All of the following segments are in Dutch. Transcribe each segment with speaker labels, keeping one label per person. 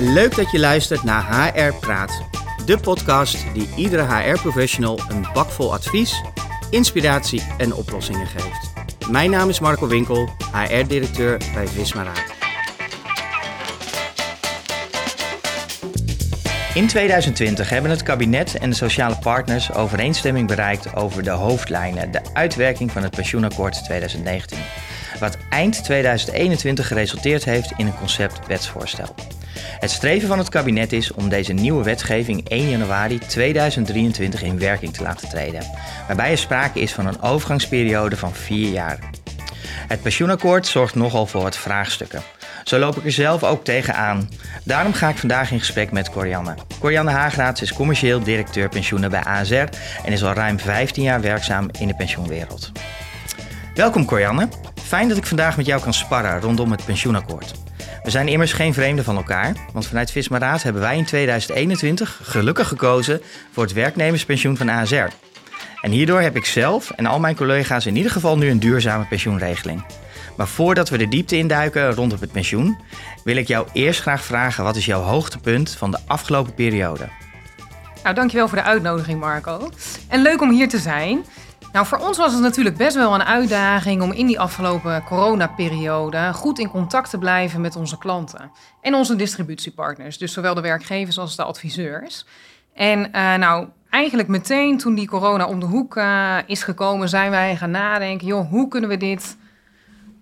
Speaker 1: Leuk dat je luistert naar HR Praat, de podcast die iedere HR-professional een bakvol advies, inspiratie en oplossingen geeft. Mijn naam is Marco Winkel, HR-directeur bij Visma Raad. In 2020 hebben het kabinet en de sociale partners overeenstemming bereikt over de hoofdlijnen, de uitwerking van het pensioenakkoord 2019. Wat eind 2021 geresulteerd heeft in een concept wetsvoorstel. Het streven van het kabinet is om deze nieuwe wetgeving 1 januari 2023 in werking te laten treden, waarbij er sprake is van een overgangsperiode van 4 jaar. Het pensioenakkoord zorgt nogal voor wat vraagstukken. Zo loop ik er zelf ook tegenaan. Daarom ga ik vandaag in gesprek met Corianne. Corianne Haagraats is commercieel directeur pensioenen bij ASR en is al ruim 15 jaar werkzaam in de pensioenwereld. Welkom Corianne. Fijn dat ik vandaag met jou kan sparren rondom het pensioenakkoord. We zijn immers geen vreemden van elkaar, want vanuit Visma Raad hebben wij in 2021 gelukkig gekozen voor het werknemerspensioen van ASR. En hierdoor heb ik zelf en al mijn collega's in ieder geval nu een duurzame pensioenregeling. Maar voordat we de diepte induiken rondom het pensioen, wil ik jou eerst graag vragen: wat is jouw hoogtepunt van de afgelopen periode?
Speaker 2: Nou, dankjewel voor de uitnodiging, Marco. En leuk om hier te zijn. Nou, voor ons was het natuurlijk best wel een uitdaging om in die afgelopen coronaperiode goed in contact te blijven met onze klanten en onze distributiepartners, dus zowel de werkgevers als de adviseurs. En uh, nou, eigenlijk meteen toen die corona om de hoek uh, is gekomen, zijn wij gaan nadenken, joh, hoe kunnen we dit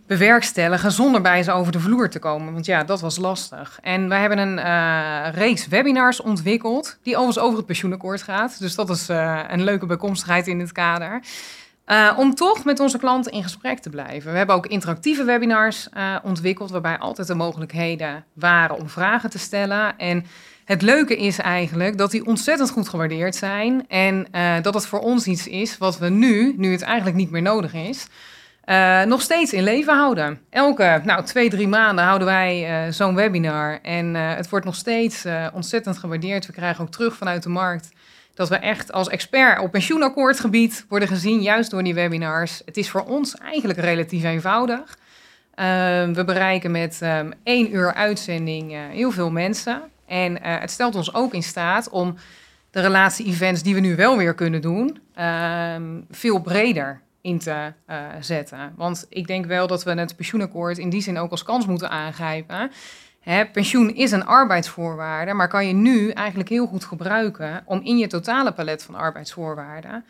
Speaker 2: bewerkstelligen zonder bij ze over de vloer te komen. Want ja, dat was lastig. En wij hebben een uh, reeks webinars ontwikkeld, die overigens over het pensioenakkoord gaat. Dus dat is uh, een leuke bijkomstigheid in dit kader. Uh, om toch met onze klanten in gesprek te blijven. We hebben ook interactieve webinars ontwikkeld, waarbij altijd de mogelijkheden waren om vragen te stellen. En het leuke is eigenlijk dat die ontzettend goed gewaardeerd zijn. En dat het voor ons iets is wat we nu, nu het eigenlijk niet meer nodig is, uh, nog steeds in leven houden. Elke nou, twee, drie maanden houden wij uh, zo'n webinar. En uh, het wordt nog steeds ontzettend gewaardeerd. We krijgen ook terug vanuit de markt dat we echt als expert op pensioenakkoordgebied worden gezien, juist door die webinars. Het is voor ons eigenlijk relatief eenvoudig. we bereiken met um, één uur uitzending heel veel mensen. En het stelt ons ook in staat om de relatie-events die we nu wel weer kunnen doen, ehm, veel breder in te uh, zetten. Want ik denk wel dat we het pensioenakkoord in die zin ook als kans moeten aangrijpen. Hè, pensioen is een arbeidsvoorwaarde, maar kan je nu eigenlijk heel goed gebruiken om in je totale palet van arbeidsvoorwaarden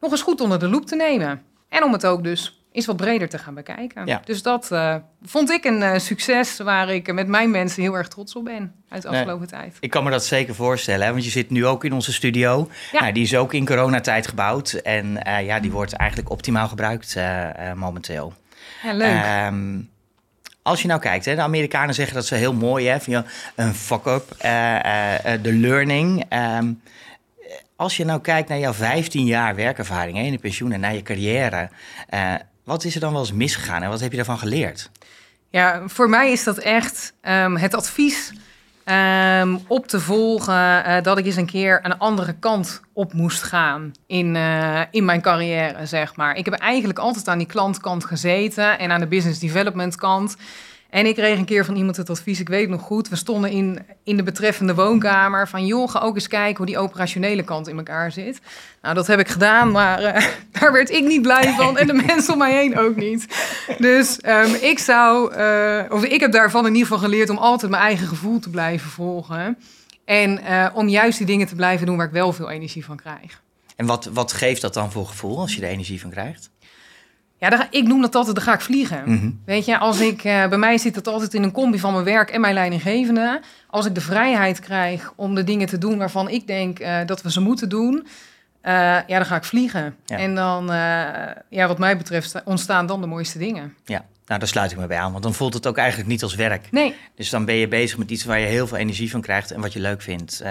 Speaker 2: nog eens goed onder de loep te nemen. En om het ook dus is wat breder te gaan bekijken. Ja. Dus dat uh, vond ik een uh, succes waar ik met mijn mensen heel erg trots op ben uit de afgelopen nee, tijd.
Speaker 1: Ik kan me dat zeker voorstellen, hè? want je zit nu ook in onze studio. Ja. Nou, die is ook in coronatijd gebouwd en uh, ja, die wordt eigenlijk optimaal gebruikt momenteel.
Speaker 2: Ja, leuk. Um,
Speaker 1: als je nou kijkt, hè, de Amerikanen zeggen dat ze heel mooi hebben, een fuck-up, de learning. Um, als je nou kijkt naar jouw 15 jaar werkervaring hè, in de pensioen en naar je carrière, wat is er dan wel eens misgegaan en wat heb je daarvan geleerd?
Speaker 2: Ja, voor mij is dat echt um, het advies um, op te volgen uh, dat ik eens een keer een andere kant op moest gaan in, uh, in mijn carrière, zeg maar. Ik heb eigenlijk altijd aan die klantkant gezeten en aan de business development kant. En ik kreeg een keer van iemand het advies, ik weet nog goed, we stonden in, in de betreffende woonkamer van joh, ga ook eens kijken hoe die operationele kant in elkaar zit. Nou, dat heb ik gedaan, maar uh, daar werd ik niet blij van en de mensen om mij heen ook niet. Dus um, ik zou, uh, of ik heb daarvan in ieder geval geleerd om altijd mijn eigen gevoel te blijven volgen. En uh, om juist die dingen te blijven doen waar ik wel veel energie van krijg.
Speaker 1: En wat, wat geeft dat dan voor gevoel als je er energie van krijgt?
Speaker 2: Ja, dan, ik noem dat altijd, dan ga ik vliegen. Mm -hmm. Weet je, als ik, uh, bij mij zit het altijd in een combi van mijn werk en mijn leidinggevende. Als ik de vrijheid krijg om de dingen te doen waarvan ik denk uh, dat we ze moeten doen, uh, ja, dan ga ik vliegen. Ja. En dan, ja, wat mij betreft, ontstaan dan de mooiste dingen.
Speaker 1: Ja, nou, daar sluit ik me bij aan, want dan voelt het ook eigenlijk niet als werk.
Speaker 2: Nee.
Speaker 1: Dus dan ben je bezig met iets waar je heel veel energie van krijgt en wat je leuk vindt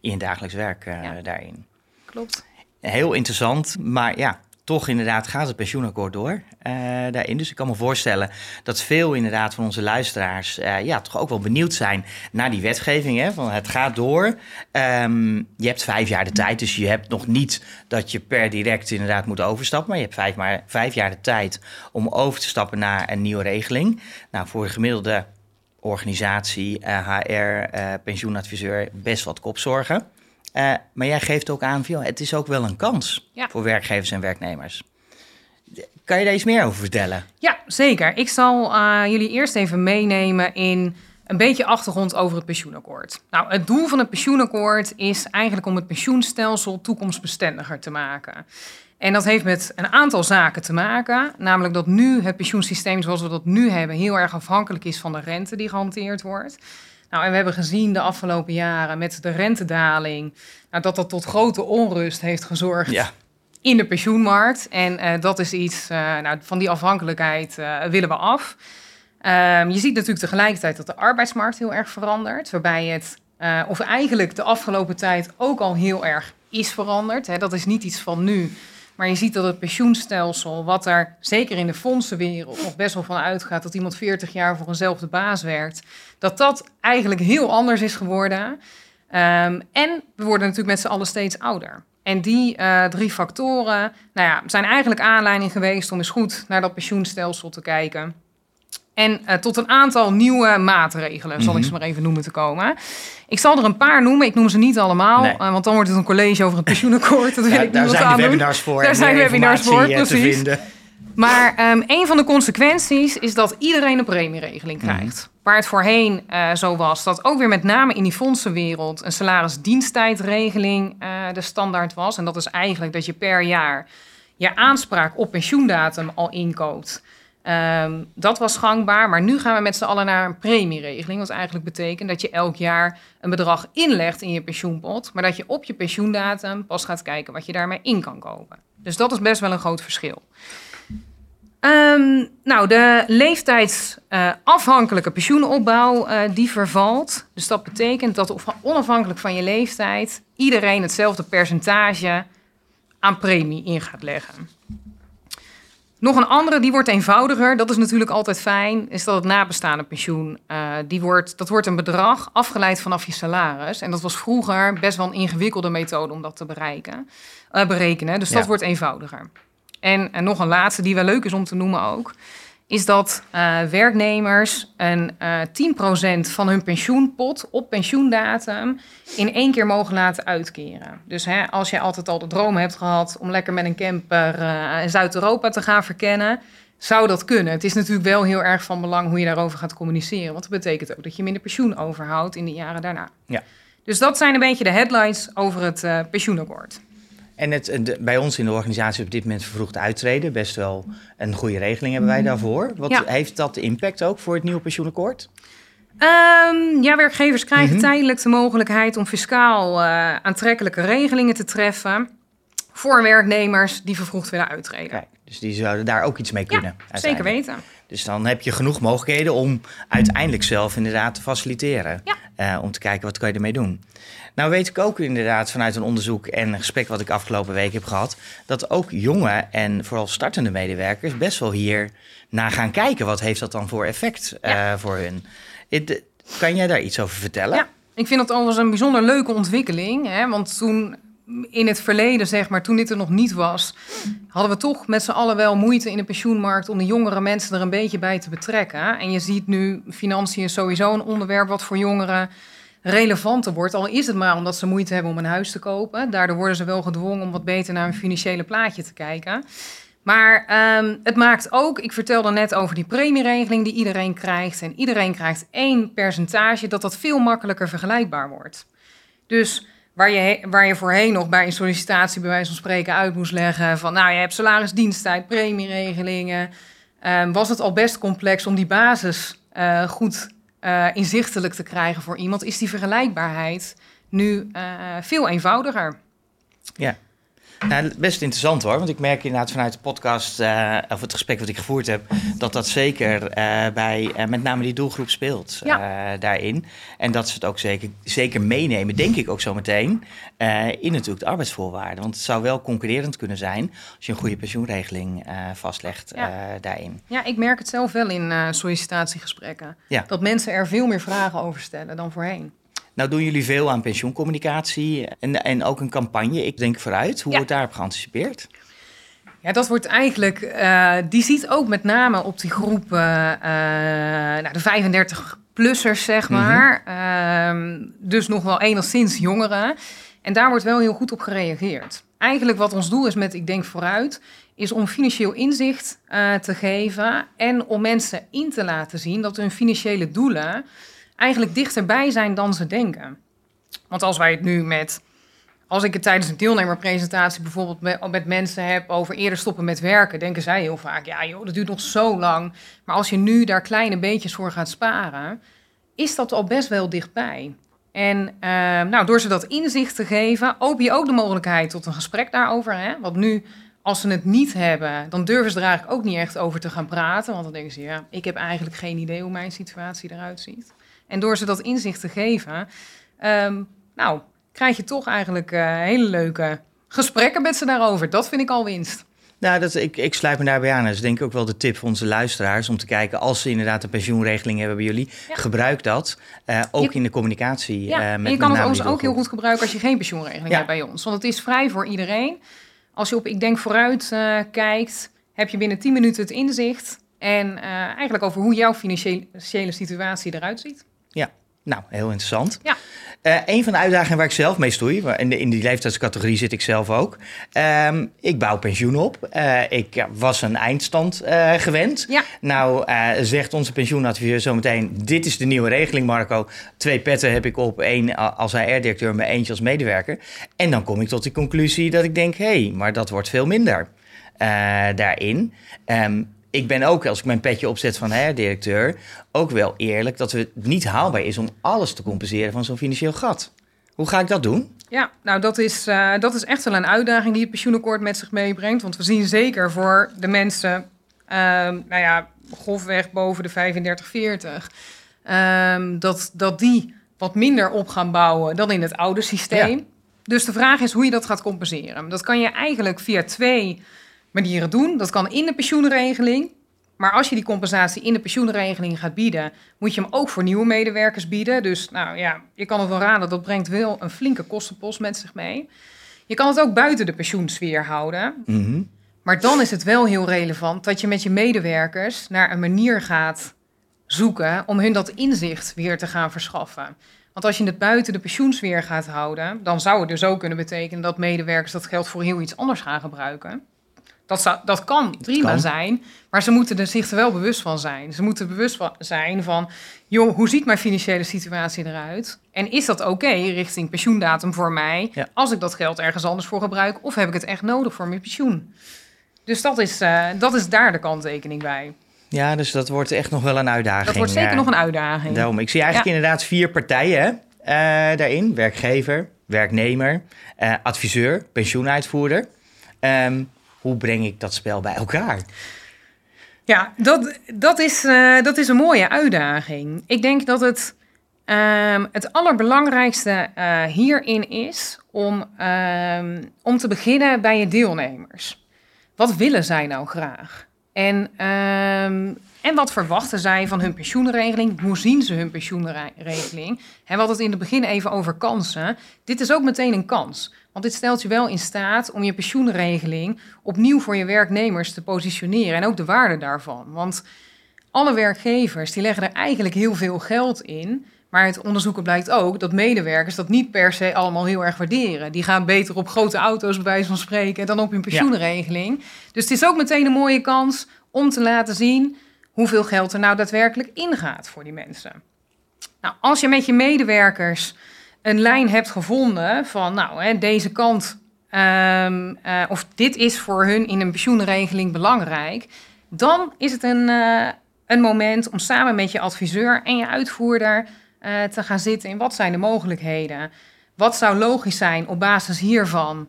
Speaker 1: in je dagelijks werk ja. daarin.
Speaker 2: Klopt.
Speaker 1: Heel interessant, maar ja, toch inderdaad gaat het pensioenakkoord door uh, daarin. Dus ik kan me voorstellen dat veel inderdaad van onze luisteraars uh, ja, toch ook wel benieuwd zijn naar die wetgeving. Hè? Van het gaat door. Um, je hebt vijf jaar de tijd, dus je hebt nog niet dat je per direct inderdaad moet overstappen. Maar je hebt vijf, maar, vijf jaar de tijd om over te stappen naar een nieuwe regeling. Nou, voor een gemiddelde organisatie, HR, pensioenadviseur best wat kopzorgen. Maar jij geeft ook aan, het is ook wel een kans voor werkgevers en werknemers. Kan je daar iets meer over vertellen?
Speaker 2: Ja, zeker. Ik zal jullie eerst even meenemen in een beetje achtergrond over het pensioenakkoord. Nou, het doel van het pensioenakkoord is eigenlijk om het pensioenstelsel toekomstbestendiger te maken. En dat heeft met een aantal zaken te maken. Namelijk dat nu het pensioensysteem zoals we dat nu hebben heel erg afhankelijk is van de rente die gehanteerd wordt. Nou, en we hebben gezien de afgelopen jaren met de rentedaling nou, dat dat tot grote onrust heeft gezorgd ja. in de pensioenmarkt. En uh, dat is iets, uh, nou, van die afhankelijkheid uh, willen we af. Um, je ziet natuurlijk tegelijkertijd dat de arbeidsmarkt heel erg verandert, waarbij het, of eigenlijk de afgelopen tijd ook al heel erg is veranderd. Hè. Dat is niet iets van nu, maar je ziet dat het pensioenstelsel, wat er zeker in de fondsenwereld nog best wel van uitgaat, dat iemand 40 jaar voor eenzelfde baas werkt, dat dat eigenlijk heel anders is geworden. Um, en we worden natuurlijk met z'n allen steeds ouder. En die uh, drie factoren nou ja, zijn eigenlijk aanleiding geweest om eens goed naar dat pensioenstelsel te kijken. En uh, tot een aantal nieuwe maatregelen, zal ik ze mhm. maar even noemen, te komen. Ik zal er een paar noemen. Ik noem ze niet allemaal, nee. uh, want dan wordt het een college over het pensioenakkoord. Dat wil ja, ik
Speaker 1: daar zijn de webinars voor. Daar zijn webinars voor, precies.
Speaker 2: Maar um, een van de consequenties is dat iedereen een premieregeling mhm. krijgt. Mm. Waar het voorheen uh, zo was, dat ook weer met name in die fondsenwereld een salarisdiensttijdregeling de standaard was. En dat is eigenlijk dat je per jaar je aanspraak op pensioendatum al inkoopt. Um, dat was gangbaar, maar nu gaan we met z'n allen naar een premieregeling. Wat eigenlijk betekent dat je elk jaar een bedrag inlegt in je pensioenpot, maar dat je op je pensioendatum pas gaat kijken wat je daarmee in kan kopen. Dus dat is best wel een groot verschil. Um, nou, de leeftijdsafhankelijke uh, pensioenopbouw uh, die vervalt. Dus dat betekent dat onafhankelijk van je leeftijd iedereen hetzelfde percentage aan premie in gaat leggen. Nog een andere, die wordt eenvoudiger. Dat is natuurlijk altijd fijn. Is dat het nabestaande pensioen. Uh, die wordt, dat wordt een bedrag afgeleid vanaf je salaris. En dat was vroeger best wel een ingewikkelde methode om dat te bereiken, uh, berekenen. Dus dat wordt eenvoudiger. En, en nog een laatste die wel leuk is om te noemen ook is dat uh, werknemers een uh, eh, 10% van hun pensioenpot op pensioendatum in één keer mogen laten uitkeren. Dus hè, als je altijd al de droom hebt gehad om lekker met een camper uh, Zuid-Europa te gaan verkennen, zou dat kunnen. Het is natuurlijk wel heel erg van belang hoe je daarover gaat communiceren. Want dat betekent ook dat je minder pensioen overhoudt in de jaren daarna. Ja. Dus dat zijn een beetje de headlines over het pensioenakkoord.
Speaker 1: En het, bij ons in de organisatie op dit moment vervroegd uittreden. Best wel een goede regeling hebben wij daarvoor. Wat heeft dat impact ook voor het nieuwe pensioenakkoord?
Speaker 2: Um, ja, werkgevers krijgen mhm. tijdelijk de mogelijkheid om fiscaal uh, aantrekkelijke regelingen te treffen voor werknemers die vervroegd willen uittreden. Kijk,
Speaker 1: dus die zouden daar ook iets mee kunnen.
Speaker 2: Ja, zeker weten.
Speaker 1: Dus dan heb je genoeg mogelijkheden om uiteindelijk zelf inderdaad te faciliteren. Ja. Uh, om te kijken wat kan je ermee doen. Nou weet ik ook inderdaad vanuit een onderzoek en een gesprek wat ik afgelopen week heb gehad, dat ook jonge en vooral startende medewerkers best wel hier naar gaan kijken. Wat heeft dat dan voor effect uh, voor hun? It, kan jij daar iets over vertellen?
Speaker 2: Ja, ik vind dat overigens een bijzonder leuke ontwikkeling. Hè? Want toen in het verleden, zeg maar, toen dit er nog niet was, hadden we toch met z'n allen wel moeite in de pensioenmarkt om de jongere mensen er een beetje bij te betrekken. En je ziet nu, financiën sowieso een onderwerp wat voor jongeren relevanter wordt. Al is het maar omdat ze moeite hebben om een huis te kopen. Daardoor worden ze wel gedwongen om wat beter naar hun financiële plaatje te kijken. Maar um, het maakt ook, ik vertelde net over die premieregeling die iedereen krijgt. En iedereen krijgt één percentage, dat dat veel makkelijker vergelijkbaar wordt. Dus waar je, waar je voorheen nog bij een sollicitatie bij wijze van spreken uit moest leggen van, nou je hebt salarisdiensttijd, premieregelingen. Um, was het al best complex om die basis uh, goed uh, inzichtelijk te krijgen voor iemand, is die vergelijkbaarheid nu uh, veel eenvoudiger.
Speaker 1: Ja. Nou, best interessant hoor, want ik merk inderdaad vanuit de podcast uh, of het gesprek wat ik gevoerd heb, dat dat zeker uh, bij uh, met name die doelgroep speelt ja. daarin. En dat ze het ook zeker, zeker meenemen, denk ik ook zo meteen, in natuurlijk de arbeidsvoorwaarden. Want het zou wel concurrerend kunnen zijn als je een goede pensioenregeling vastlegt ja. daarin.
Speaker 2: Ja, ik merk het zelf wel in sollicitatiegesprekken. Ja. Dat mensen er veel meer vragen over stellen dan voorheen.
Speaker 1: Nou doen jullie veel aan pensioencommunicatie en, en ook een campagne, ik denk vooruit. Hoe wordt daarop geanticipeerd?
Speaker 2: Ja, dat wordt eigenlijk, uh, die ziet ook met name op die groep, uh, nou, de 35 plussers, zeg
Speaker 1: Mhm.
Speaker 2: maar. Ehm, dus nog wel enigszins jongeren. En daar wordt wel heel goed op gereageerd. Eigenlijk wat ons doel is met Ik Denk Vooruit... is om financieel inzicht eh, te geven... en om mensen in te laten zien dat hun financiële doelen... eigenlijk dichterbij zijn dan ze denken. Want als wij het nu met... Als ik het tijdens een deelnemerpresentatie bijvoorbeeld met, met mensen heb over eerder stoppen met werken, denken zij heel vaak, ja joh, dat duurt nog zo lang. Maar als je nu daar kleine beetjes voor gaat sparen, is dat al best wel dichtbij. En eh, nou, door ze dat inzicht te geven, open je ook de mogelijkheid tot een gesprek daarover. Hè? Want nu, als ze het niet hebben, dan durven ze er eigenlijk ook niet echt over te gaan praten. Want dan denken ze, ja, ik heb eigenlijk geen idee hoe mijn situatie eruit ziet. En door ze dat inzicht te geven, ehm, nou, krijg je toch eigenlijk eh, hele leuke gesprekken met ze daarover. Dat vind ik al winst.
Speaker 1: Nou, dat, ik, ik sluit me daarbij aan. Dat is denk ik ook wel de tip voor onze luisteraars. Om te kijken, als ze inderdaad een pensioenregeling hebben bij jullie,
Speaker 2: Ja.
Speaker 1: gebruik dat. eh, ook
Speaker 2: Je-
Speaker 1: in de communicatie.
Speaker 2: Ja,
Speaker 1: eh, met,
Speaker 2: en je kan het ons ook heel goed gebruiken als je geen pensioenregeling
Speaker 1: Ja.
Speaker 2: hebt bij ons. Want het is vrij voor iedereen. Als je op Ik Denk Vooruit eh, kijkt, heb je binnen 10 minuten het inzicht. En eh, eigenlijk over hoe jouw financiële situatie eruit ziet.
Speaker 1: Nou, heel interessant.
Speaker 2: Ja.
Speaker 1: Eh, een van de uitdagingen waar ik zelf mee stoei, in, de, in die leeftijdscategorie zit ik zelf ook. Ehm, ik bouw pensioen op. Eh, ik was een eindstand eh, gewend.
Speaker 2: Ja.
Speaker 1: Nou, zegt onze pensioenadviseur zometeen: Dit is de nieuwe regeling, Marco. Twee petten heb ik op, één als HR-directeur, maar eentje als medewerker. En dan kom ik tot die conclusie dat ik denk: hé, hey, maar dat wordt veel minder daarin. Ehm, ik ben ook, als ik mijn petje opzet van HR-directeur, ook wel eerlijk dat het niet haalbaar is om alles te compenseren van zo'n financieel gat. Hoe ga ik dat doen?
Speaker 2: Ja, nou dat is, eh, dat is echt wel een uitdaging die het pensioenakkoord met zich meebrengt. Want we zien zeker voor de mensen, ehm, nou ja, grofweg boven de 35, 40, ehm, dat, dat die wat minder op gaan bouwen dan in het oude systeem. Dus de vraag is hoe je dat gaat compenseren. Dat kan je eigenlijk via twee manieren doen. Dat kan in de pensioenregeling. Maar als je die compensatie in de pensioenregeling gaat bieden, moet je hem ook voor nieuwe medewerkers bieden. Dus nou ja, je kan het wel raden, dat brengt wel een flinke kostenpost met zich mee. Je kan het ook buiten de pensioensfeer houden.
Speaker 1: Mhm.
Speaker 2: Maar dan is het wel heel relevant dat je met je medewerkers naar een manier gaat zoeken om hun dat inzicht weer te gaan verschaffen. Want als je het buiten de pensioensfeer gaat houden, dan zou het dus ook kunnen betekenen dat medewerkers dat geld voor heel iets anders gaan gebruiken. Dat, zou, dat kan prima
Speaker 1: kan.
Speaker 2: zijn, maar ze moeten er zich er wel bewust van zijn. Ze moeten bewust van zijn van, joh, hoe ziet mijn financiële situatie eruit? En is dat oké richting pensioendatum voor mij,
Speaker 1: Ja.
Speaker 2: als ik dat geld ergens anders voor gebruik, of heb ik het echt nodig voor mijn pensioen? Dus dat is, eh, dat is daar de kanttekening bij.
Speaker 1: Ja, dus dat wordt echt nog wel een uitdaging.
Speaker 2: Dat wordt zeker
Speaker 1: eh,
Speaker 2: nog een uitdaging.
Speaker 1: Daarom, ik zie eigenlijk inderdaad vier partijen eh, daarin. Werkgever, werknemer, adviseur, pensioenuitvoerder. Ehm, hoe breng ik dat spel bij elkaar?
Speaker 2: Ja, dat, dat, is, eh, dat is een mooie uitdaging. Ik denk dat het, ehm, het allerbelangrijkste eh, hierin is om, ehm, om te beginnen bij je deelnemers. Wat willen zij nou graag? En, ehm, en wat verwachten zij van hun pensioenregeling? Hoe zien ze hun pensioenregeling? En hadden het in het begin even over kansen. Dit is ook meteen een kans. Want dit stelt je wel in staat om je pensioenregeling opnieuw voor je werknemers te positioneren. En ook de waarde daarvan. Want alle werkgevers die leggen er eigenlijk heel veel geld in. Maar uit onderzoeken blijkt ook dat medewerkers dat niet per se allemaal heel erg waarderen. Die gaan beter op grote auto's, bij wijze van spreken, dan op hun pensioenregeling. Dus het is ook meteen een mooie kans om te laten zien hoeveel geld er nou daadwerkelijk ingaat voor die mensen. Nou, als je met je medewerkers een lijn hebt gevonden van, nou, hè, deze kant, ehm, eh, of dit is voor hun in een pensioenregeling belangrijk, dan is het een, eh, een moment om samen met je adviseur en je uitvoerder eh, te gaan zitten in wat zijn de mogelijkheden. Wat zou logisch zijn op basis hiervan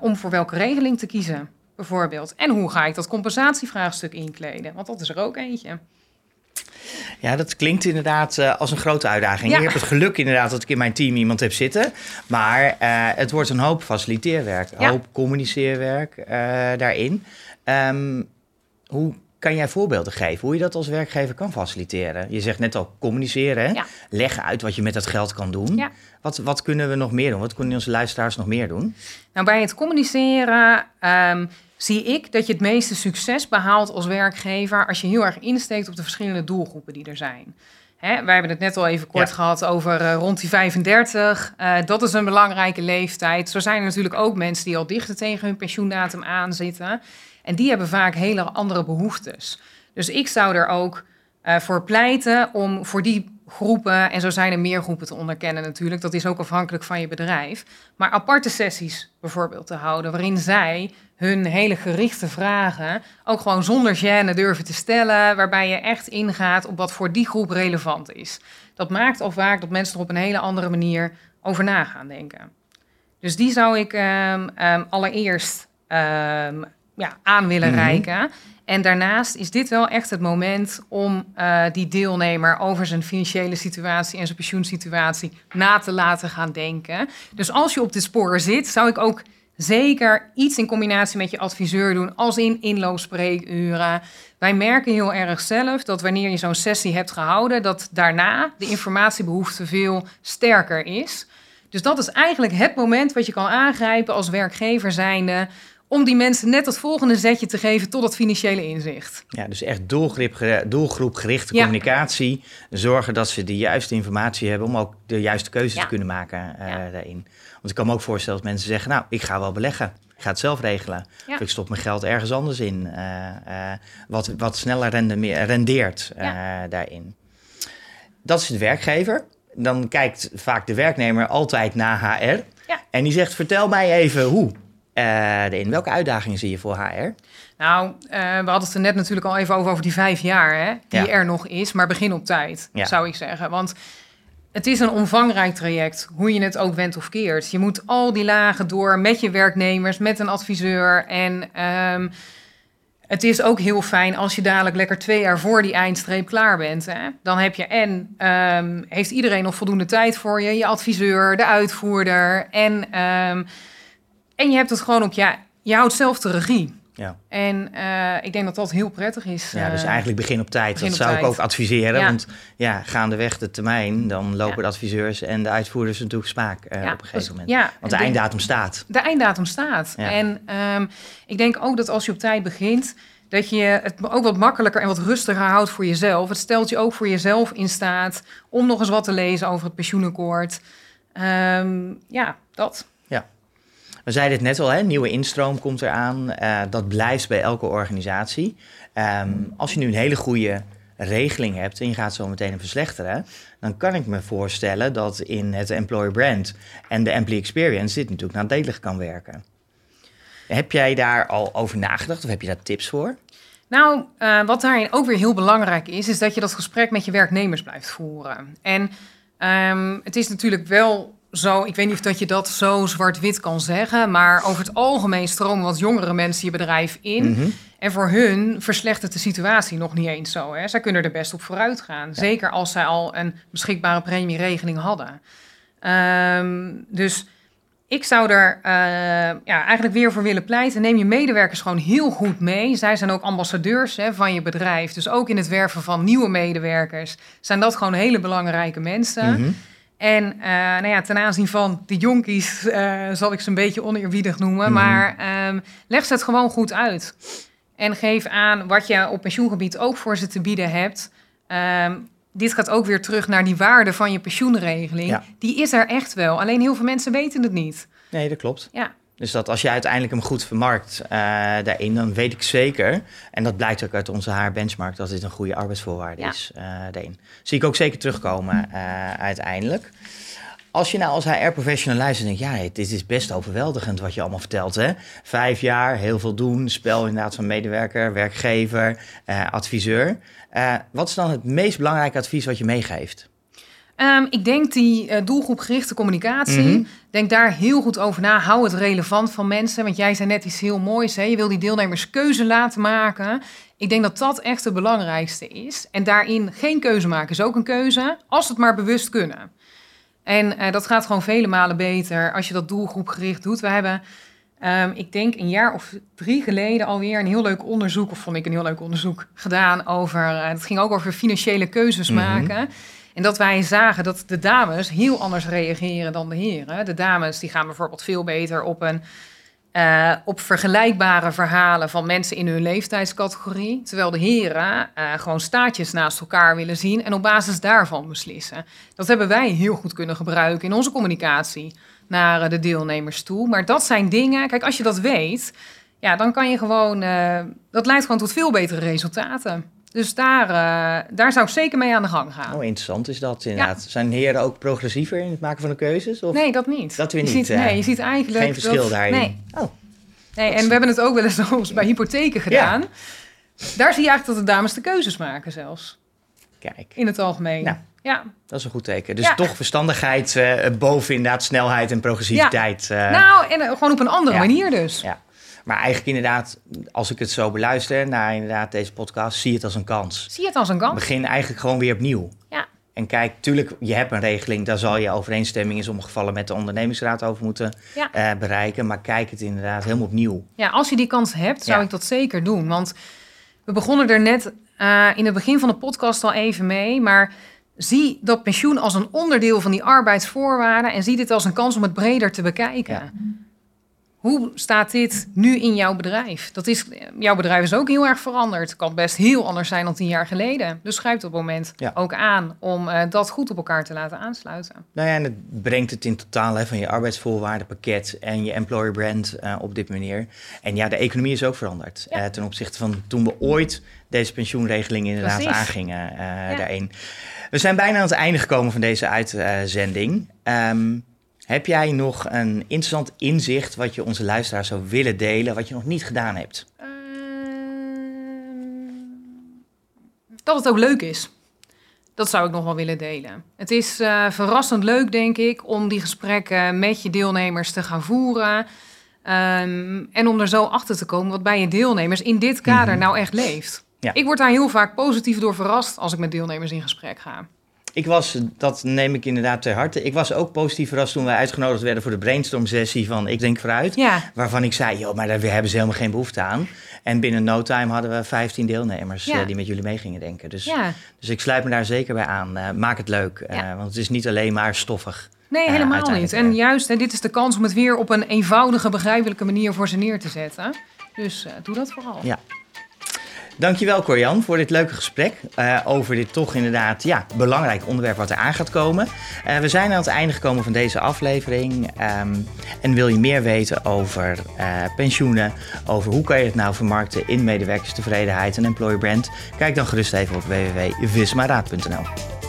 Speaker 2: om voor welke regeling te kiezen, bijvoorbeeld. En hoe ga ik dat compensatievraagstuk inkleden? Want dat is er ook eentje.
Speaker 1: Ja, dat klinkt inderdaad eh, als een grote uitdaging.
Speaker 2: Ja.
Speaker 1: Ik heb het geluk inderdaad dat ik in mijn team iemand heb zitten. Maar eh, het wordt een hoop faciliteerwerk, een
Speaker 2: Ja.
Speaker 1: hoop communiceerwerk eh, daarin. Ehm, hoe kan jij voorbeelden geven hoe je dat als werkgever kan faciliteren? Je zegt net al communiceren, hè?
Speaker 2: Ja.
Speaker 1: Leg uit wat je met dat geld kan doen.
Speaker 2: Ja.
Speaker 1: Wat, wat kunnen we nog meer doen? Wat kunnen onze luisteraars nog meer doen?
Speaker 2: Nou, bij het communiceren ehm, zie ik dat je het meeste succes behaalt als werkgever als je heel erg insteekt op de verschillende doelgroepen die er zijn. Hè, wij hebben het net al even kort
Speaker 1: Ja.
Speaker 2: gehad over eh, rond die 35. Eh, dat is een belangrijke leeftijd. Zo zijn er natuurlijk ook mensen die al dichter tegen hun pensioendatum aanzitten. En die hebben vaak hele andere behoeftes. Dus ik zou er ook eh, voor pleiten om voor die groepen, en zo zijn er meer groepen te onderkennen natuurlijk, dat is ook afhankelijk van je bedrijf, maar aparte sessies bijvoorbeeld te houden, waarin zij hun hele gerichte vragen ook gewoon zonder gêne durven te stellen, waarbij je echt ingaat op wat voor die groep relevant is. Dat maakt al vaak dat mensen er op een hele andere manier over na gaan denken. Dus die zou ik ehm, ehm, allereerst ehm, ja, aan willen
Speaker 1: Mhm.
Speaker 2: reiken. En daarnaast is dit wel echt het moment om eh, die deelnemer over zijn financiële situatie en zijn pensioensituatie na te laten gaan denken. Dus als je op dit spoor zit, zou ik ook zeker iets in combinatie met je adviseur doen, als in inloopspreekuren. Wij merken heel erg zelf dat wanneer je zo'n sessie hebt gehouden, dat daarna de informatiebehoefte veel sterker is. Dus dat is eigenlijk het moment wat je kan aangrijpen als werkgever zijnde om die mensen net dat volgende zetje te geven tot het financiële inzicht.
Speaker 1: Ja, dus echt doelgroep, doelgroepgerichte
Speaker 2: Ja.
Speaker 1: communicatie. Zorgen dat ze de juiste informatie hebben om ook de juiste keuzes
Speaker 2: Ja.
Speaker 1: te kunnen maken eh,
Speaker 2: Ja.
Speaker 1: daarin. Want ik kan me ook voorstellen dat mensen zeggen, nou, ik ga wel beleggen. Ik ga het zelf regelen.
Speaker 2: Ja.
Speaker 1: Of ik stop mijn geld ergens anders in. eh, eh, wat, wat sneller rende, meer- rendeert eh, daarin. Dat is de werkgever. Dan kijkt vaak de werknemer altijd naar HR.
Speaker 2: Ja.
Speaker 1: En die zegt, vertel mij even hoe. eh in welke uitdagingen zie je voor HR?
Speaker 2: Nou, we hadden het er net natuurlijk al even over, over die vijf jaar hè, die
Speaker 1: Ja.
Speaker 2: er nog is. Maar begin op tijd,
Speaker 1: Ja.
Speaker 2: zou ik zeggen. Want het is een omvangrijk traject, hoe je het ook went of keert. Je moet al die lagen door met je werknemers, met een adviseur. En ehm, het is ook heel fijn als je dadelijk lekker twee jaar voor die eindstreep klaar bent. Hè? Dan heb je en ehm, heeft iedereen nog voldoende tijd voor je, je adviseur, de uitvoerder. En, ehm, en je hebt het gewoon op, ja, je houdt zelf de regie.
Speaker 1: Ja.
Speaker 2: En eh, ik denk dat dat heel prettig is.
Speaker 1: Ja, dus
Speaker 2: eh,
Speaker 1: eigenlijk begin op tijd.
Speaker 2: begin
Speaker 1: dat
Speaker 2: op
Speaker 1: zou ik ook adviseren.
Speaker 2: Ja.
Speaker 1: Want ja, gaandeweg de termijn, dan lopen
Speaker 2: Ja.
Speaker 1: de adviseurs en de uitvoerders natuurlijk spaak eh,
Speaker 2: ja,
Speaker 1: op een gegeven
Speaker 2: dus-
Speaker 1: moment.
Speaker 2: Ja,
Speaker 1: Want de einddatum staat.
Speaker 2: de einddatum staat. En ehm, ik denk ook dat als je op tijd begint, dat je het ook wat makkelijker en wat rustiger houdt voor jezelf. Het stelt je ook voor jezelf in staat om nog eens wat te lezen over het pensioenakkoord. Ehm, ja, dat.
Speaker 1: We zeiden het net al, hè, nieuwe instroom komt eraan. Eh dat blijft bij elke organisatie. Ehm, als je nu een hele goede regeling hebt en je gaat zo meteen een verslechteren, dan kan ik me voorstellen dat in het employer brand en de employee experience dit natuurlijk nadelig kan werken. Heb jij daar al over nagedacht of heb je daar tips voor?
Speaker 2: Nou, eh, wat daarin ook weer heel belangrijk is, is dat je dat gesprek met je werknemers blijft voeren. En ehm, het is natuurlijk wel zo, ik weet niet of dat je dat zo zwart-wit kan zeggen, maar over het algemeen stromen wat jongere mensen je bedrijf in.
Speaker 1: Mhm.
Speaker 2: En voor hun verslechtert de situatie nog niet eens zo. Hè. Zij kunnen er best op vooruit gaan. Zeker als zij al een beschikbare premieregeling hadden. Ehm, dus ik zou er eh, ja, eigenlijk weer voor willen pleiten. Neem je medewerkers gewoon heel goed mee. Zij zijn ook ambassadeurs hè, van je bedrijf. Dus ook in het werven van nieuwe medewerkers zijn dat gewoon hele belangrijke mensen.
Speaker 1: Mhm.
Speaker 2: En eh, nou ja, ten aanzien van de jonkies eh, zal ik ze een beetje oneerbiedig noemen.
Speaker 1: Mhm.
Speaker 2: Maar ehm, leg ze het gewoon goed uit. En geef aan wat je op pensioengebied ook voor ze te bieden hebt. Ehm, dit gaat ook weer terug naar die waarde van je pensioenregeling.
Speaker 1: Ja.
Speaker 2: Die is er echt wel. Alleen heel veel mensen weten het niet.
Speaker 1: Nee, dat klopt.
Speaker 2: Ja,
Speaker 1: Dus dat als je uiteindelijk hem goed vermarkt eh, daarin, dan weet ik zeker, en dat blijkt ook uit onze HR-benchmark, dat dit een goede arbeidsvoorwaarde
Speaker 2: Ja.
Speaker 1: is eh, daarin. Zie ik ook zeker terugkomen eh, uiteindelijk. Als je nou als HR-professional luistert en denkt, ja, dit is best overweldigend wat je allemaal vertelt. Hè? Vijf jaar, heel veel doen, spel inderdaad van medewerker, werkgever, adviseur. Wat is dan het meest belangrijke advies wat je meegeeft?
Speaker 2: Ehm, ik denk die eh, doelgroepgerichte communicatie.
Speaker 1: Mhm.
Speaker 2: Denk daar heel goed over na. Hou het relevant van mensen. Want jij zei net iets heel moois. Hè? Je wil die deelnemers keuze laten maken. Ik denk dat dat echt het belangrijkste is. En daarin geen keuze maken is ook een keuze. Als het maar bewust kunnen. En eh, dat gaat gewoon vele malen beter als je dat doelgroepgericht doet. We hebben, ehm, ik denk een jaar of drie geleden alweer een heel leuk onderzoek, of vond ik een heel leuk onderzoek gedaan over. eh, het ging ook over financiële keuzes
Speaker 1: Mhm.
Speaker 2: maken. En dat wij zagen dat de dames heel anders reageren dan de heren. De dames die gaan bijvoorbeeld veel beter op een eh, op vergelijkbare verhalen van mensen in hun leeftijdscategorie. Terwijl de heren uh, gewoon staatjes naast elkaar willen zien en op basis daarvan beslissen. Dat hebben wij heel goed kunnen gebruiken in onze communicatie naar uh, de deelnemers toe. Maar dat zijn dingen, kijk, als je dat weet, ja, dan kan je gewoon, dat leidt gewoon tot veel betere resultaten. Dus daar, daar zou ik zeker mee aan de gang gaan.
Speaker 1: Oh, interessant is dat inderdaad. Ja. Zijn heren ook progressiever in het maken van de keuzes? Of?
Speaker 2: Nee, dat niet.
Speaker 1: Dat weer niet.
Speaker 2: Je ziet, nee, je ziet eigenlijk...
Speaker 1: Geen verschil
Speaker 2: dat,
Speaker 1: daarin?
Speaker 2: Nee.
Speaker 1: Oh.
Speaker 2: Nee, en we hebben het ook wel eens bij hypotheken gedaan. Ja. Daar zie je eigenlijk dat de dames de keuzes maken zelfs.
Speaker 1: Kijk.
Speaker 2: In het algemeen.
Speaker 1: Nou,
Speaker 2: ja.
Speaker 1: Dat is een goed teken. Dus ja. toch verstandigheid uh, boven inderdaad snelheid en progressiviteit.
Speaker 2: Ja. Uh, nou, en uh, gewoon op een andere manier dus.
Speaker 1: Ja. Maar eigenlijk inderdaad, als ik het zo beluister naar inderdaad deze podcast, zie je het als een kans.
Speaker 2: Zie je het als een kans?
Speaker 1: Begin eigenlijk gewoon weer opnieuw.
Speaker 2: Ja.
Speaker 1: En kijk, tuurlijk, je hebt een regeling, daar zal je overeenstemming in sommige gevallen met de ondernemingsraad over moeten
Speaker 2: ja.
Speaker 1: uh, bereiken. Maar kijk het inderdaad helemaal opnieuw.
Speaker 2: Ja, als je die kans hebt, zou ja. ik dat zeker doen. Want we begonnen er net uh, in het begin van de podcast al even mee. Maar zie dat pensioen als een onderdeel van die arbeidsvoorwaarden. En zie dit als een kans om het breder te bekijken. Ja. Hoe staat dit nu in jouw bedrijf? Dat is, jouw bedrijf is ook heel erg veranderd. Het kan best heel anders zijn dan tien jaar geleden. Dus schrijf op het moment
Speaker 1: ja.
Speaker 2: ook aan om uh, dat goed op elkaar te laten aansluiten.
Speaker 1: Nou ja, en het brengt het in totaal hè, van je arbeidsvoorwaardenpakket en je employer brand uh, op dit manier. En ja, de economie is ook veranderd ja. uh, ten opzichte van toen we ooit deze pensioenregeling inderdaad
Speaker 2: Precies.
Speaker 1: aangingen ja. daarin. We zijn bijna aan het einde gekomen van deze uitzending. Um, heb jij nog een interessant inzicht wat je onze luisteraars zou willen delen, wat je nog niet gedaan hebt?
Speaker 2: Uh, dat het ook leuk is. Dat zou ik nog wel willen delen. Het is uh, verrassend leuk, denk ik, om die gesprekken met je deelnemers te gaan voeren. Um, en om er zo achter te komen wat bij je deelnemers in dit kader mm -hmm. nou echt leeft.
Speaker 1: Ja.
Speaker 2: Ik word daar heel vaak positief door verrast als ik met deelnemers in gesprek ga.
Speaker 1: Ik was, dat neem ik inderdaad ter harte. Ik was ook positief verrast toen wij uitgenodigd werden voor de brainstorm sessie van Ik Denk Vooruit.
Speaker 2: Ja.
Speaker 1: Waarvan ik zei, joh, maar daar hebben ze helemaal geen behoefte aan. En binnen no time hadden we 15 deelnemers
Speaker 2: Ja.
Speaker 1: uh, die met jullie mee gingen denken. Dus,
Speaker 2: Ja.
Speaker 1: dus ik sluit me daar zeker bij aan. Uh, maak het leuk, uh,
Speaker 2: Ja.
Speaker 1: want het is niet alleen maar stoffig.
Speaker 2: Nee,
Speaker 1: Eh,
Speaker 2: helemaal niet. En
Speaker 1: eh.
Speaker 2: juist, hè, dit is de kans om het weer op een eenvoudige, begrijpelijke manier voor ze neer te zetten. Dus eh, doe dat vooral.
Speaker 1: Ja. Dankjewel Corian voor dit leuke gesprek uh, over dit toch inderdaad ja, belangrijk onderwerp wat er aan gaat komen. Uh, we zijn aan het einde gekomen van deze aflevering. Um, en wil je meer weten over uh, pensioenen, over hoe kan je het nou vermarkten in medewerkerstevredenheid en employer brand, kijk dan gerust even op www.vismaraad.nl.